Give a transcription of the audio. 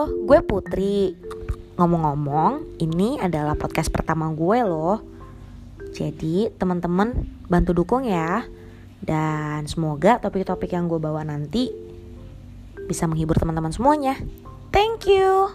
Oh, gue Putri. Ngomong-ngomong, ini adalah podcast pertama gue loh. Jadi, teman-teman bantu dukung ya. Dan semoga topik-topik yang gue bawa nanti bisa menghibur teman-teman semuanya. Thank you.